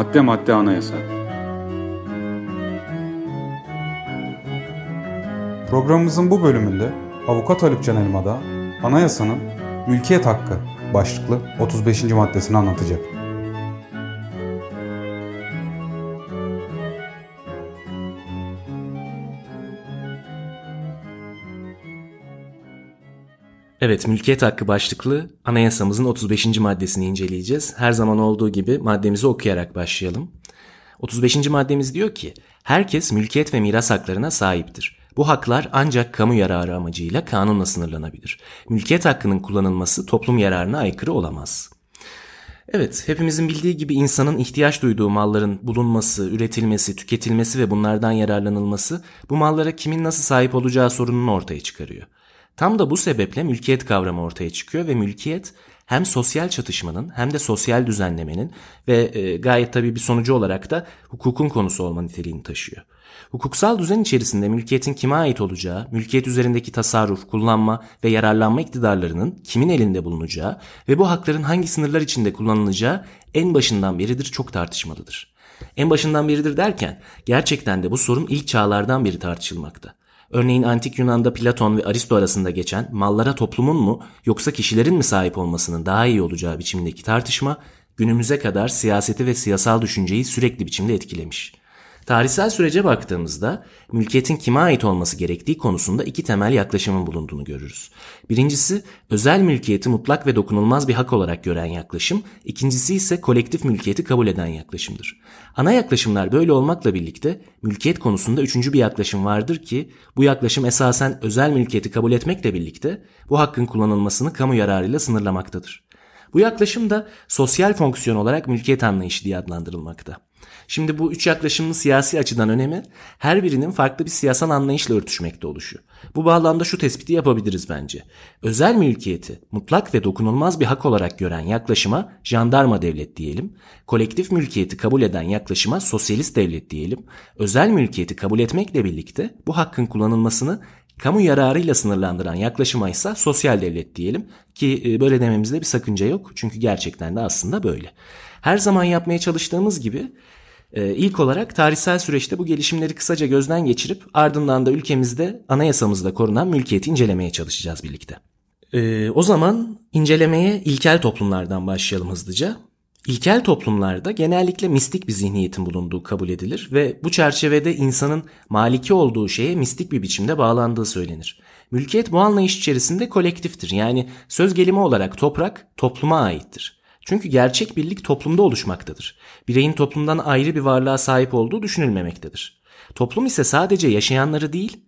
Madde madde anayasa. Programımızın bu bölümünde Avukat Haluk Can Elma'da anayasanın mülkiyet hakkı başlıklı 35. maddesini anlatacak. Evet, mülkiyet hakkı başlıklı anayasamızın 35. maddesini inceleyeceğiz. Her zaman olduğu gibi maddemizi okuyarak başlayalım. 35. maddemiz diyor ki, herkes mülkiyet ve miras haklarına sahiptir. Bu haklar ancak kamu yararı amacıyla kanunla sınırlanabilir. Mülkiyet hakkının kullanılması toplum yararına aykırı olamaz. Evet, hepimizin bildiği gibi insanın ihtiyaç duyduğu malların bulunması, üretilmesi, tüketilmesi ve bunlardan yararlanılması bu mallara kimin nasıl sahip olacağı sorununu ortaya çıkarıyor. Tam da bu sebeple mülkiyet kavramı ortaya çıkıyor ve mülkiyet hem sosyal çatışmanın hem de sosyal düzenlemenin ve e, gayet tabii bir sonucu olarak da hukukun konusu olma niteliğini taşıyor. Hukuksal düzen içerisinde mülkiyetin kime ait olacağı, mülkiyet üzerindeki tasarruf, kullanma ve yararlanma iktidarlarının kimin elinde bulunacağı ve bu hakların hangi sınırlar içinde kullanılacağı en başından beridir çok tartışmalıdır. En başından beridir derken gerçekten de bu sorun ilk çağlardan beri tartışılmakta. Örneğin antik Yunan'da Platon ve Aristo arasında geçen mallara toplumun mu yoksa kişilerin mi sahip olmasının daha iyi olacağı biçimdeki tartışma günümüze kadar siyaseti ve siyasal düşünceyi sürekli biçimde etkilemiş. Tarihsel sürece baktığımızda mülkiyetin kime ait olması gerektiği konusunda iki temel yaklaşımın bulunduğunu görürüz. Birincisi özel mülkiyeti mutlak ve dokunulmaz bir hak olarak gören yaklaşım, ikincisi ise kolektif mülkiyeti kabul eden yaklaşımdır. Ana yaklaşımlar böyle olmakla birlikte mülkiyet konusunda üçüncü bir yaklaşım vardır ki bu yaklaşım esasen özel mülkiyeti kabul etmekle birlikte bu hakkın kullanılmasını kamu yararıyla sınırlamaktadır. Bu yaklaşım da sosyal fonksiyon olarak mülkiyet anlayışı diye adlandırılmakta. Şimdi bu üç yaklaşımın siyasi açıdan önemi her birinin farklı bir siyasal anlayışla örtüşmekte oluşu. Bu bağlamda şu tespiti yapabiliriz bence. Özel mülkiyeti mutlak ve dokunulmaz bir hak olarak gören yaklaşıma jandarma devlet diyelim. Kolektif mülkiyeti kabul eden yaklaşıma sosyalist devlet diyelim. Özel mülkiyeti kabul etmekle birlikte bu hakkın kullanılmasını kamu yararıyla sınırlandıran yaklaşıma ise sosyal devlet diyelim ki e, böyle dememizde bir sakınca yok çünkü gerçekten de aslında böyle. Her zaman yapmaya çalıştığımız gibi ilk olarak tarihsel süreçte bu gelişimleri kısaca gözden geçirip ardından da ülkemizde anayasamızda korunan mülkiyeti incelemeye çalışacağız birlikte. E, o zaman incelemeye ilkel toplumlardan başlayalım hızlıca. İlkel toplumlarda genellikle mistik bir zihniyetin bulunduğu kabul edilir ve bu çerçevede insanın maliki olduğu şeye mistik bir biçimde bağlandığı söylenir. Mülkiyet bu anlayış içerisinde kolektiftir. Yani söz gelimi olarak toprak topluma aittir. Çünkü gerçek birlik toplumda oluşmaktadır. Bireyin toplumdan ayrı bir varlığa sahip olduğu düşünülmemektedir. Toplum ise sadece yaşayanları değil,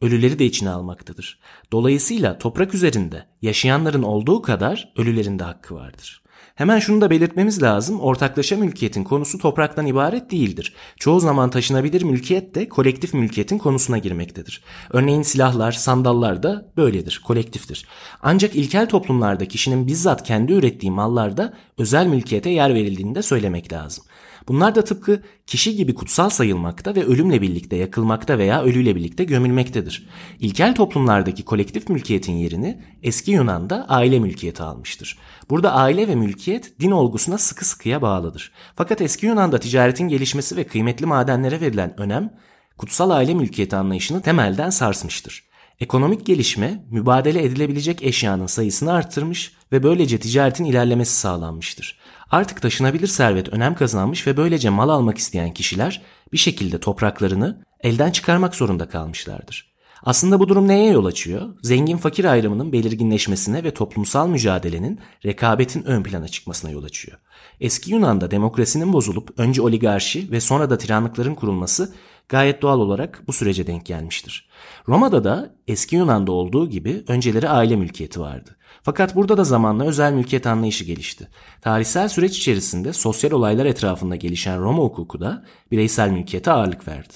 ölüleri de içine almaktadır. Dolayısıyla toprak üzerinde yaşayanların olduğu kadar ölülerin de hakkı vardır. Hemen şunu da belirtmemiz lazım. Ortaklaşa mülkiyetin konusu topraktan ibaret değildir. Çoğu zaman taşınabilir mülkiyet de kolektif mülkiyetin konusuna girmektedir. Örneğin silahlar, sandallar da böyledir, kolektiftir. Ancak ilkel toplumlarda kişinin bizzat kendi ürettiği mallarda özel mülkiyete yer verildiğini de söylemek lazım. Bunlar da tıpkı kişi gibi kutsal sayılmakta ve ölümle birlikte yakılmakta veya ölüyle birlikte gömülmektedir. İlkel toplumlardaki kolektif mülkiyetin yerini eski Yunan'da aile mülkiyeti almıştır. Burada aile ve mülkiyet din olgusuna sıkı sıkıya bağlıdır. Fakat eski Yunan'da ticaretin gelişmesi ve kıymetli madenlere verilen önem kutsal aile mülkiyeti anlayışını temelden sarsmıştır. Ekonomik gelişme mübadele edilebilecek eşyanın sayısını arttırmış ve böylece ticaretin ilerlemesi sağlanmıştır. Artık taşınabilir servet önem kazanmış ve böylece mal almak isteyen kişiler bir şekilde topraklarını elden çıkarmak zorunda kalmışlardır. Aslında bu durum neye yol açıyor? Zengin fakir ayrımının belirginleşmesine ve toplumsal mücadelenin rekabetin ön plana çıkmasına yol açıyor. Eski Yunan'da demokrasinin bozulup önce oligarşi ve sonra da tiranlıkların kurulması gayet doğal olarak bu sürece denk gelmiştir. Roma'da da eski Yunan'da olduğu gibi önceleri aile mülkiyeti vardı. Fakat burada da zamanla özel mülkiyet anlayışı gelişti. Tarihsel süreç içerisinde sosyal olaylar etrafında gelişen Roma hukuku da bireysel mülkiyete ağırlık verdi.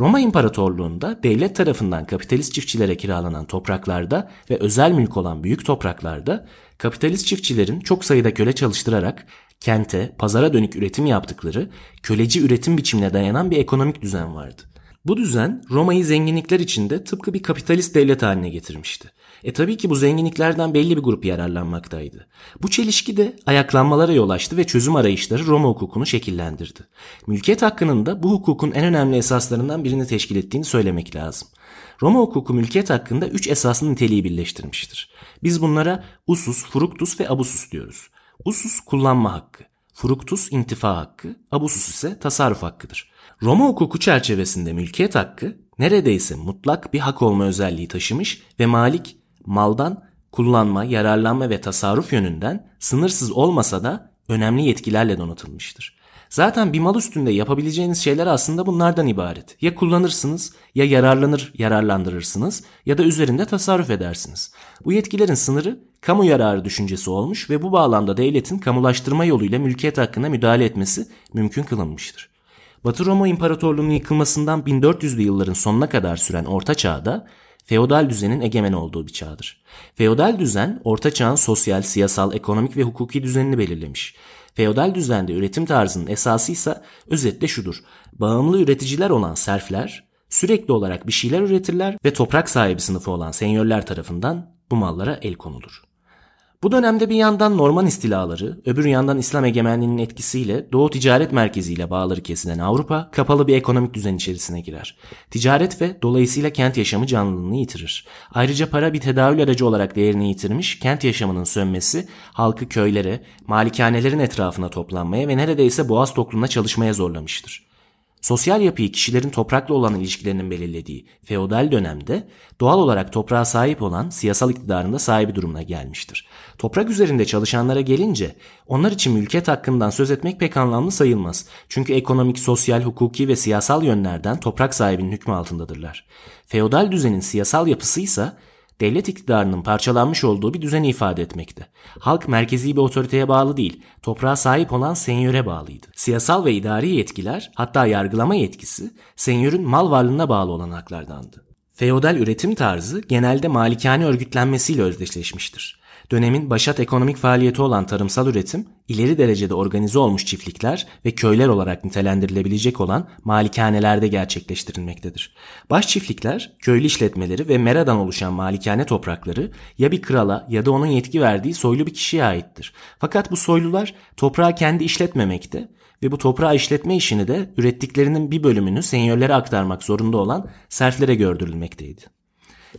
Roma İmparatorluğu'nda devlet tarafından kapitalist çiftçilere kiralanan topraklarda ve özel mülk olan büyük topraklarda kapitalist çiftçilerin çok sayıda köle çalıştırarak kente, pazara dönük üretim yaptıkları köleci üretim biçimine dayanan bir ekonomik düzen vardı. Bu düzen Roma'yı zenginlikler içinde tıpkı bir kapitalist devlet haline getirmişti. E tabii ki bu zenginliklerden belli bir grup yararlanmaktaydı. Bu çelişki de ayaklanmalara yol açtı ve çözüm arayışları Roma hukukunu şekillendirdi. Mülkiyet hakkının da bu hukukun en önemli esaslarından birini teşkil ettiğini söylemek lazım. Roma hukuku mülkiyet hakkında üç esaslı niteliği birleştirmiştir. Biz bunlara usus, fructus ve abusus diyoruz. Usus kullanma hakkı, fructus intifa hakkı, abusus ise tasarruf hakkıdır. Roma hukuku çerçevesinde mülkiyet hakkı neredeyse mutlak bir hak olma özelliği taşımış ve malik maldan kullanma, yararlanma ve tasarruf yönünden sınırsız olmasa da önemli yetkilerle donatılmıştır. Zaten bir mal üstünde yapabileceğiniz şeyler aslında bunlardan ibaret. Ya kullanırsınız, ya yararlanır, yararlandırırsınız ya da üzerinde tasarruf edersiniz. Bu yetkilerin sınırı kamu yararı düşüncesi olmuş ve bu bağlamda devletin kamulaştırma yoluyla mülkiyet hakkına müdahale etmesi mümkün kılınmıştır. Batı Roma İmparatorluğu'nun yıkılmasından 1400'lü yılların sonuna kadar süren Orta Çağ'da feodal düzenin egemen olduğu bir çağdır. Feodal düzen Orta Çağ'ın sosyal, siyasal, ekonomik ve hukuki düzenini belirlemiş. Feodal düzende üretim tarzının esası ise özetle şudur. Bağımlı üreticiler olan serfler sürekli olarak bir şeyler üretirler ve toprak sahibi sınıfı olan senyörler tarafından bu mallara el konulur. Bu dönemde bir yandan Norman istilaları, öbür yandan İslam egemenliğinin etkisiyle Doğu ticaret merkeziyle bağları kesilen Avrupa kapalı bir ekonomik düzen içerisine girer. Ticaret ve dolayısıyla kent yaşamı canlılığını yitirir. Ayrıca para bir tedavül aracı olarak değerini yitirmiş, kent yaşamının sönmesi halkı köylere, malikanelerin etrafına toplanmaya ve neredeyse boğaz toplumuna çalışmaya zorlamıştır. Sosyal yapıyı kişilerin toprakla olan ilişkilerinin belirlediği feodal dönemde doğal olarak toprağa sahip olan siyasal iktidarın da sahibi durumuna gelmiştir. Toprak üzerinde çalışanlara gelince onlar için mülkiyet hakkından söz etmek pek anlamlı sayılmaz. Çünkü ekonomik, sosyal, hukuki ve siyasal yönlerden toprak sahibinin hükmü altındadırlar. Feodal düzenin siyasal yapısı ise devlet iktidarının parçalanmış olduğu bir düzeni ifade etmekte. Halk merkezi bir otoriteye bağlı değil, toprağa sahip olan senyöre bağlıydı. Siyasal ve idari yetkiler, hatta yargılama yetkisi, senyörün mal varlığına bağlı olan haklardandı. Feodal üretim tarzı genelde malikane örgütlenmesiyle özdeşleşmiştir. Dönemin başat ekonomik faaliyeti olan tarımsal üretim, ileri derecede organize olmuş çiftlikler ve köyler olarak nitelendirilebilecek olan malikanelerde gerçekleştirilmektedir. Baş çiftlikler, köylü işletmeleri ve meradan oluşan malikane toprakları ya bir krala ya da onun yetki verdiği soylu bir kişiye aittir. Fakat bu soylular toprağı kendi işletmemekte ve bu toprağı işletme işini de ürettiklerinin bir bölümünü senyörlere aktarmak zorunda olan serflere gördürülmekteydi.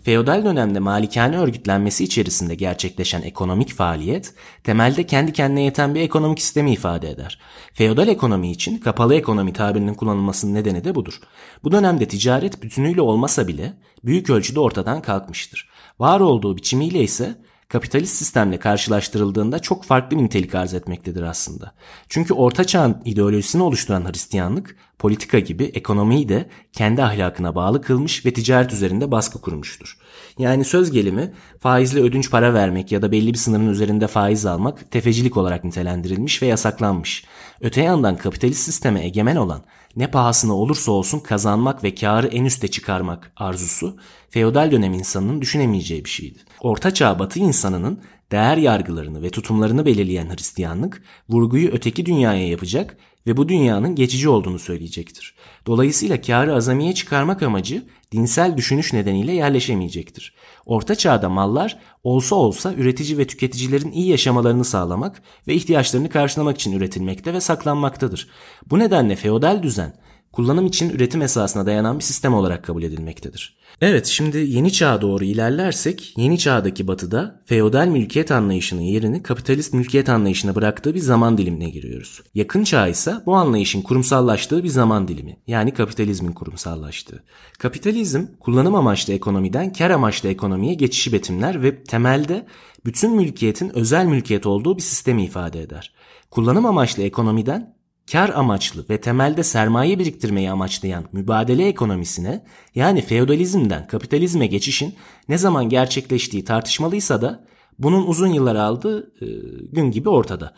Feodal dönemde malikane örgütlenmesi içerisinde gerçekleşen ekonomik faaliyet, temelde kendi kendine yeten bir ekonomik sistemi ifade eder. Feodal ekonomi için kapalı ekonomi tabirinin kullanılmasının nedeni de budur. Bu dönemde ticaret bütünüyle olmasa bile büyük ölçüde ortadan kalkmıştır. Var olduğu biçimiyle ise kapitalist sistemle karşılaştırıldığında çok farklı bir nitelik arz etmektedir aslında. Çünkü Orta Çağ'ın ideolojisini oluşturan Hristiyanlık, politika gibi ekonomiyi de kendi ahlakına bağlı kılmış ve ticaret üzerinde baskı kurmuştur. Yani söz gelimi faizli ödünç para vermek ya da belli bir sınırın üzerinde faiz almak tefecilik olarak nitelendirilmiş ve yasaklanmış. Öte yandan kapitalist sisteme egemen olan ne pahasına olursa olsun kazanmak ve karı en üste çıkarmak arzusu feodal dönem insanının düşünemeyeceği bir şeydi. Orta çağ batı insanının değer yargılarını ve tutumlarını belirleyen Hristiyanlık vurguyu öteki dünyaya yapacak ve bu dünyanın geçici olduğunu söyleyecektir. Dolayısıyla karı azamiye çıkarmak amacı dinsel düşünüş nedeniyle yerleşemeyecektir. Orta çağda mallar olsa olsa üretici ve tüketicilerin iyi yaşamalarını sağlamak ve ihtiyaçlarını karşılamak için üretilmekte ve saklanmaktadır. Bu nedenle feodal düzen kullanım için üretim esasına dayanan bir sistem olarak kabul edilmektedir. Evet şimdi yeni çağa doğru ilerlersek yeni çağdaki batıda feodal mülkiyet anlayışının yerini kapitalist mülkiyet anlayışına bıraktığı bir zaman dilimine giriyoruz. Yakın çağ ise bu anlayışın kurumsallaştığı bir zaman dilimi yani kapitalizmin kurumsallaştığı. Kapitalizm kullanım amaçlı ekonomiden kar amaçlı ekonomiye geçişi betimler ve temelde bütün mülkiyetin özel mülkiyet olduğu bir sistemi ifade eder. Kullanım amaçlı ekonomiden kar amaçlı ve temelde sermaye biriktirmeyi amaçlayan mübadele ekonomisine yani feodalizmden kapitalizme geçişin ne zaman gerçekleştiği tartışmalıysa da bunun uzun yıllar aldığı e, gün gibi ortada.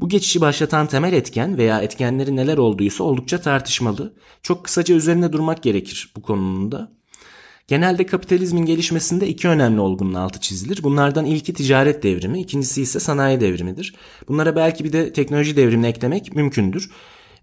Bu geçişi başlatan temel etken veya etkenleri neler olduysa oldukça tartışmalı. Çok kısaca üzerinde durmak gerekir bu konunun da. Genelde kapitalizmin gelişmesinde iki önemli olgunun altı çizilir. Bunlardan ilki ticaret devrimi, ikincisi ise sanayi devrimidir. Bunlara belki bir de teknoloji devrimini eklemek mümkündür.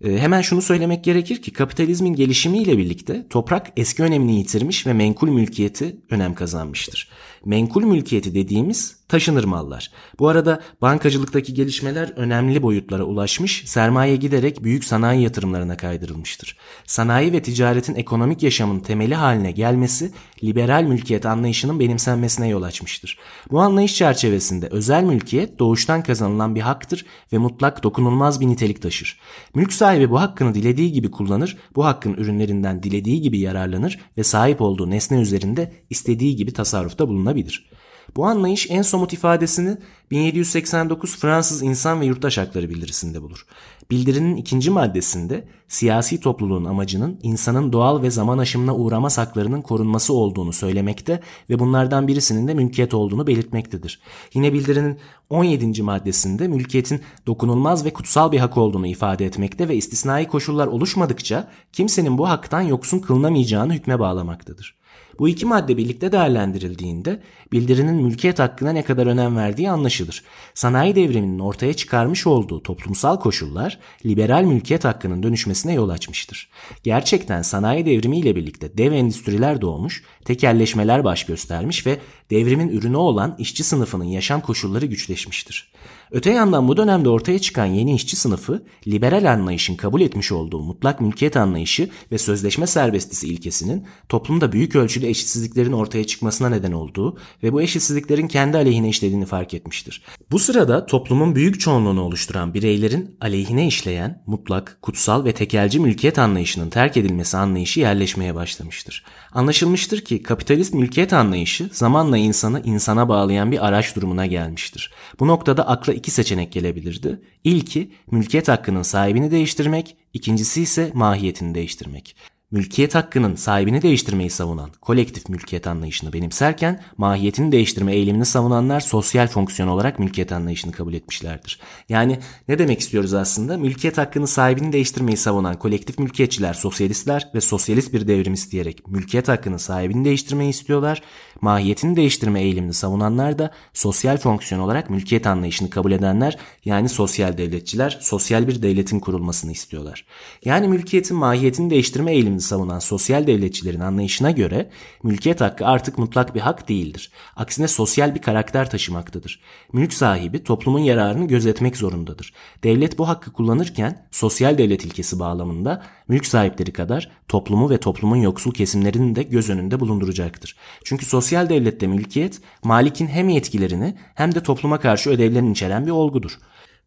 E, hemen şunu söylemek gerekir ki kapitalizmin gelişimiyle birlikte toprak eski önemini yitirmiş ve menkul mülkiyeti önem kazanmıştır. Menkul mülkiyeti dediğimiz taşınır mallar. Bu arada bankacılıktaki gelişmeler önemli boyutlara ulaşmış, sermaye giderek büyük sanayi yatırımlarına kaydırılmıştır. Sanayi ve ticaretin ekonomik yaşamın temeli haline gelmesi liberal mülkiyet anlayışının benimsenmesine yol açmıştır. Bu anlayış çerçevesinde özel mülkiyet doğuştan kazanılan bir haktır ve mutlak dokunulmaz bir nitelik taşır. Mülk sahibi bu hakkını dilediği gibi kullanır, bu hakkın ürünlerinden dilediği gibi yararlanır ve sahip olduğu nesne üzerinde istediği gibi tasarrufta bulunabilir. Bu anlayış en somut ifadesini 1789 Fransız İnsan ve Yurttaş Hakları bildirisinde bulur. Bildirinin ikinci maddesinde siyasi topluluğun amacının insanın doğal ve zaman aşımına uğramaz haklarının korunması olduğunu söylemekte ve bunlardan birisinin de mülkiyet olduğunu belirtmektedir. Yine bildirinin 17. maddesinde mülkiyetin dokunulmaz ve kutsal bir hak olduğunu ifade etmekte ve istisnai koşullar oluşmadıkça kimsenin bu haktan yoksun kılınamayacağını hükme bağlamaktadır. Bu iki madde birlikte değerlendirildiğinde bildirinin mülkiyet hakkına ne kadar önem verdiği anlaşılır. Sanayi devriminin ortaya çıkarmış olduğu toplumsal koşullar liberal mülkiyet hakkının dönüşmesine yol açmıştır. Gerçekten sanayi devrimiyle birlikte dev endüstriler doğmuş, tekelleşmeler baş göstermiş ve devrimin ürünü olan işçi sınıfının yaşam koşulları güçleşmiştir. Öte yandan bu dönemde ortaya çıkan yeni işçi sınıfı liberal anlayışın kabul etmiş olduğu mutlak mülkiyet anlayışı ve sözleşme serbestisi ilkesinin toplumda büyük ölçüde eşitsizliklerin ortaya çıkmasına neden olduğu ve bu eşitsizliklerin kendi aleyhine işlediğini fark etmiştir. Bu sırada toplumun büyük çoğunluğunu oluşturan bireylerin aleyhine işleyen mutlak, kutsal ve tekelci mülkiyet anlayışının terk edilmesi anlayışı yerleşmeye başlamıştır. Anlaşılmıştır ki kapitalist mülkiyet anlayışı zamanla insanı insana bağlayan bir araç durumuna gelmiştir. Bu noktada akla iki seçenek gelebilirdi. İlki mülkiyet hakkının sahibini değiştirmek, ikincisi ise mahiyetini değiştirmek mülkiyet hakkının sahibini değiştirmeyi savunan kolektif mülkiyet anlayışını benimserken mahiyetini değiştirme eğilimini savunanlar sosyal fonksiyon olarak mülkiyet anlayışını kabul etmişlerdir. Yani ne demek istiyoruz aslında? Mülkiyet hakkını sahibini değiştirmeyi savunan kolektif mülkiyetçiler sosyalistler ve sosyalist bir devrim isteyerek mülkiyet hakkının sahibini değiştirmeyi istiyorlar. Mahiyetini değiştirme eğilimini savunanlar da sosyal fonksiyon olarak mülkiyet anlayışını kabul edenler yani sosyal devletçiler sosyal bir devletin kurulmasını istiyorlar. Yani mülkiyetin mahiyetini değiştirme eğilimi devrimini savunan sosyal devletçilerin anlayışına göre mülkiyet hakkı artık mutlak bir hak değildir. Aksine sosyal bir karakter taşımaktadır. Mülk sahibi toplumun yararını gözetmek zorundadır. Devlet bu hakkı kullanırken sosyal devlet ilkesi bağlamında mülk sahipleri kadar toplumu ve toplumun yoksul kesimlerini de göz önünde bulunduracaktır. Çünkü sosyal devlette mülkiyet malikin hem yetkilerini hem de topluma karşı ödevlerini içeren bir olgudur.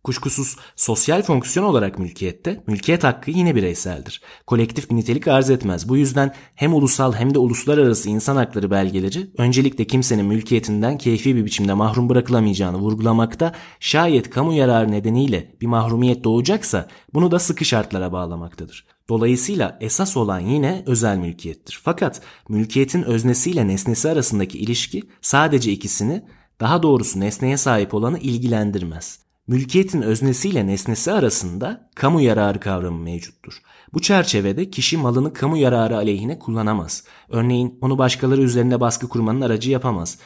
Kuşkusuz sosyal fonksiyon olarak mülkiyette mülkiyet hakkı yine bireyseldir. Kolektif bir nitelik arz etmez. Bu yüzden hem ulusal hem de uluslararası insan hakları belgeleri öncelikle kimsenin mülkiyetinden keyfi bir biçimde mahrum bırakılamayacağını vurgulamakta şayet kamu yararı nedeniyle bir mahrumiyet doğacaksa bunu da sıkı şartlara bağlamaktadır. Dolayısıyla esas olan yine özel mülkiyettir. Fakat mülkiyetin öznesiyle nesnesi arasındaki ilişki sadece ikisini daha doğrusu nesneye sahip olanı ilgilendirmez. Mülkiyetin öznesiyle nesnesi arasında kamu yararı kavramı mevcuttur. Bu çerçevede kişi malını kamu yararı aleyhine kullanamaz. Örneğin onu başkaları üzerinde baskı kurmanın aracı yapamaz.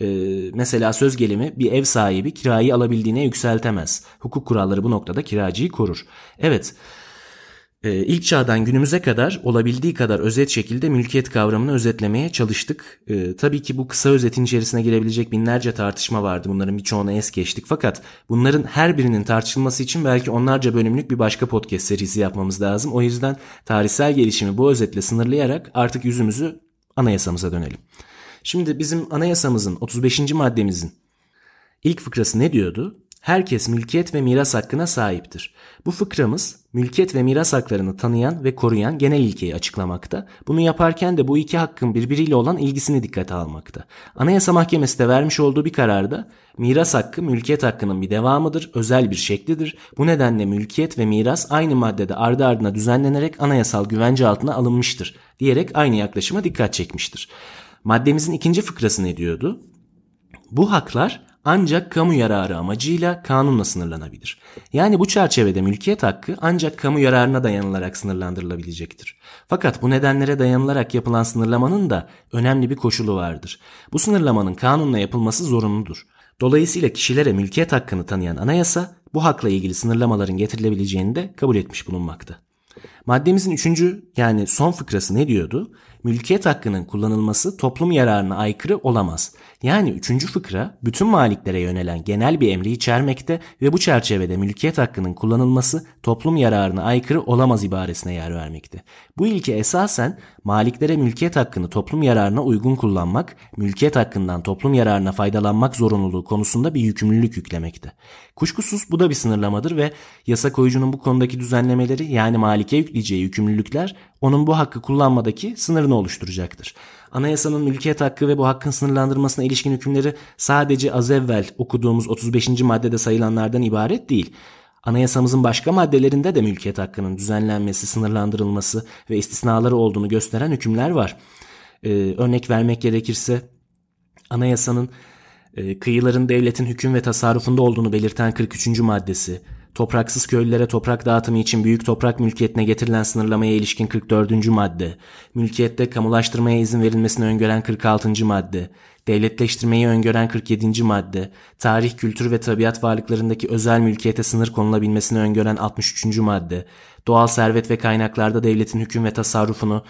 Ee, mesela söz gelimi bir ev sahibi kirayı alabildiğine yükseltemez. Hukuk kuralları bu noktada kiracıyı korur. Evet, ee, ilk çağdan günümüze kadar olabildiği kadar özet şekilde mülkiyet kavramını özetlemeye çalıştık. Ee, tabii ki bu kısa özetin içerisine girebilecek binlerce tartışma vardı. Bunların birçoğuna es geçtik. Fakat bunların her birinin tartışılması için belki onlarca bölümlük bir başka podcast serisi yapmamız lazım. O yüzden tarihsel gelişimi bu özetle sınırlayarak artık yüzümüzü anayasamıza dönelim. Şimdi bizim anayasamızın 35. maddemizin ilk fıkrası ne diyordu? Herkes mülkiyet ve miras hakkına sahiptir. Bu fıkramız mülkiyet ve miras haklarını tanıyan ve koruyan genel ilkeyi açıklamakta. Bunu yaparken de bu iki hakkın birbiriyle olan ilgisini dikkate almakta. Anayasa Mahkemesi de vermiş olduğu bir kararda miras hakkı mülkiyet hakkının bir devamıdır, özel bir şeklidir. Bu nedenle mülkiyet ve miras aynı maddede ardı ardına düzenlenerek anayasal güvence altına alınmıştır diyerek aynı yaklaşıma dikkat çekmiştir. Maddemizin ikinci fıkrası ne diyordu? Bu haklar ancak kamu yararı amacıyla kanunla sınırlanabilir. Yani bu çerçevede mülkiyet hakkı ancak kamu yararına dayanılarak sınırlandırılabilecektir. Fakat bu nedenlere dayanılarak yapılan sınırlamanın da önemli bir koşulu vardır. Bu sınırlamanın kanunla yapılması zorunludur. Dolayısıyla kişilere mülkiyet hakkını tanıyan anayasa bu hakla ilgili sınırlamaların getirilebileceğini de kabul etmiş bulunmakta. Maddemizin üçüncü yani son fıkrası ne diyordu? Mülkiyet hakkının kullanılması toplum yararına aykırı olamaz. Yani üçüncü fıkra bütün maliklere yönelen genel bir emri içermekte ve bu çerçevede mülkiyet hakkının kullanılması toplum yararına aykırı olamaz ibaresine yer vermekte. Bu ilke esasen maliklere mülkiyet hakkını toplum yararına uygun kullanmak, mülkiyet hakkından toplum yararına faydalanmak zorunluluğu konusunda bir yükümlülük yüklemekte. Kuşkusuz bu da bir sınırlamadır ve yasa koyucunun bu konudaki düzenlemeleri yani malike yükleyeceği yükümlülükler onun bu hakkı kullanmadaki sınırını oluşturacaktır. Anayasanın mülkiyet hakkı ve bu hakkın sınırlandırmasına ilişkin hükümleri sadece az evvel okuduğumuz 35. maddede sayılanlardan ibaret değil. Anayasamızın başka maddelerinde de mülkiyet hakkının düzenlenmesi, sınırlandırılması ve istisnaları olduğunu gösteren hükümler var. Ee, örnek vermek gerekirse anayasanın e, kıyıların devletin hüküm ve tasarrufunda olduğunu belirten 43. maddesi, topraksız köylülere toprak dağıtımı için büyük toprak mülkiyetine getirilen sınırlamaya ilişkin 44. madde, mülkiyette kamulaştırmaya izin verilmesini öngören 46. madde, devletleştirmeyi öngören 47. madde, tarih, kültür ve tabiat varlıklarındaki özel mülkiyete sınır konulabilmesini öngören 63. madde, doğal servet ve kaynaklarda devletin hüküm ve tasarrufunu,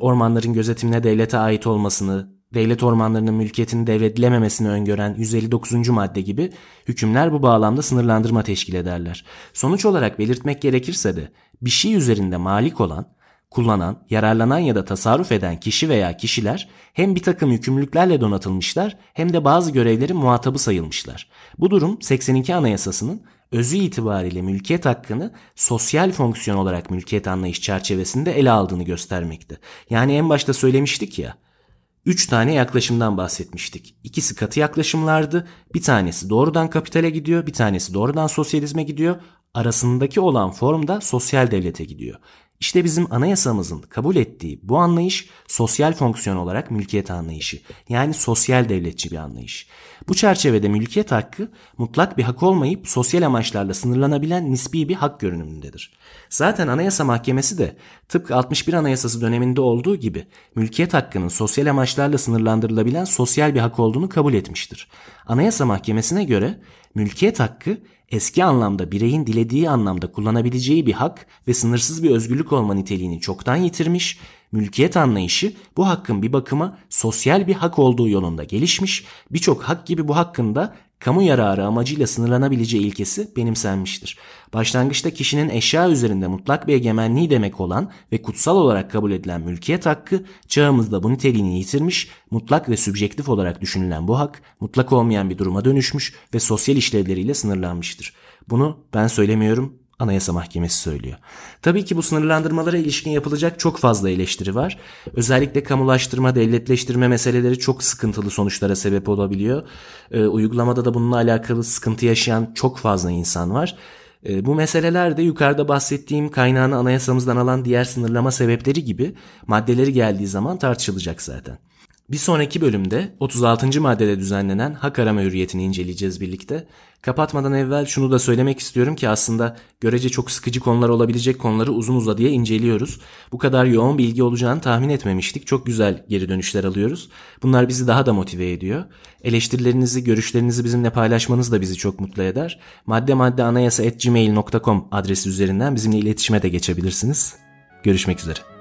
ormanların gözetimine devlete ait olmasını, devlet ormanlarının mülkiyetini devredilememesini öngören 159. madde gibi hükümler bu bağlamda sınırlandırma teşkil ederler. Sonuç olarak belirtmek gerekirse de bir şey üzerinde malik olan, kullanan, yararlanan ya da tasarruf eden kişi veya kişiler hem bir takım yükümlülüklerle donatılmışlar hem de bazı görevlerin muhatabı sayılmışlar. Bu durum 82 Anayasası'nın özü itibariyle mülkiyet hakkını sosyal fonksiyon olarak mülkiyet anlayış çerçevesinde ele aldığını göstermekte. Yani en başta söylemiştik ya, Üç tane yaklaşımdan bahsetmiştik. İkisi katı yaklaşımlardı. Bir tanesi doğrudan kapitale gidiyor, bir tanesi doğrudan sosyalizme gidiyor. Arasındaki olan form da sosyal devlete gidiyor. İşte bizim anayasamızın kabul ettiği bu anlayış sosyal fonksiyon olarak mülkiyet anlayışı. Yani sosyal devletçi bir anlayış. Bu çerçevede mülkiyet hakkı mutlak bir hak olmayıp sosyal amaçlarla sınırlanabilen nispi bir hak görünümündedir. Zaten Anayasa Mahkemesi de tıpkı 61 Anayasası döneminde olduğu gibi mülkiyet hakkının sosyal amaçlarla sınırlandırılabilen sosyal bir hak olduğunu kabul etmiştir. Anayasa Mahkemesi'ne göre mülkiyet hakkı eski anlamda bireyin dilediği anlamda kullanabileceği bir hak ve sınırsız bir özgürlük olma niteliğini çoktan yitirmiş, mülkiyet anlayışı bu hakkın bir bakıma sosyal bir hak olduğu yolunda gelişmiş, birçok hak gibi bu hakkın da kamu yararı amacıyla sınırlanabileceği ilkesi benimsenmiştir. Başlangıçta kişinin eşya üzerinde mutlak bir egemenliği demek olan ve kutsal olarak kabul edilen mülkiyet hakkı çağımızda bu niteliğini yitirmiş, mutlak ve sübjektif olarak düşünülen bu hak mutlak olmayan bir duruma dönüşmüş ve sosyal işlevleriyle sınırlanmıştır. Bunu ben söylemiyorum, Anayasa Mahkemesi söylüyor. Tabii ki bu sınırlandırmalara ilişkin yapılacak çok fazla eleştiri var. Özellikle kamulaştırma, devletleştirme meseleleri çok sıkıntılı sonuçlara sebep olabiliyor. E, uygulamada da bununla alakalı sıkıntı yaşayan çok fazla insan var. E, bu meseleler de yukarıda bahsettiğim kaynağını anayasamızdan alan diğer sınırlama sebepleri gibi maddeleri geldiği zaman tartışılacak zaten. Bir sonraki bölümde 36. maddede düzenlenen hak arama hürriyetini inceleyeceğiz birlikte. Kapatmadan evvel şunu da söylemek istiyorum ki aslında görece çok sıkıcı konular olabilecek konuları uzun uzadıya inceliyoruz. Bu kadar yoğun bilgi olacağını tahmin etmemiştik. Çok güzel geri dönüşler alıyoruz. Bunlar bizi daha da motive ediyor. Eleştirilerinizi, görüşlerinizi bizimle paylaşmanız da bizi çok mutlu eder. Madde madde anayasa adresi üzerinden bizimle iletişime de geçebilirsiniz. Görüşmek üzere.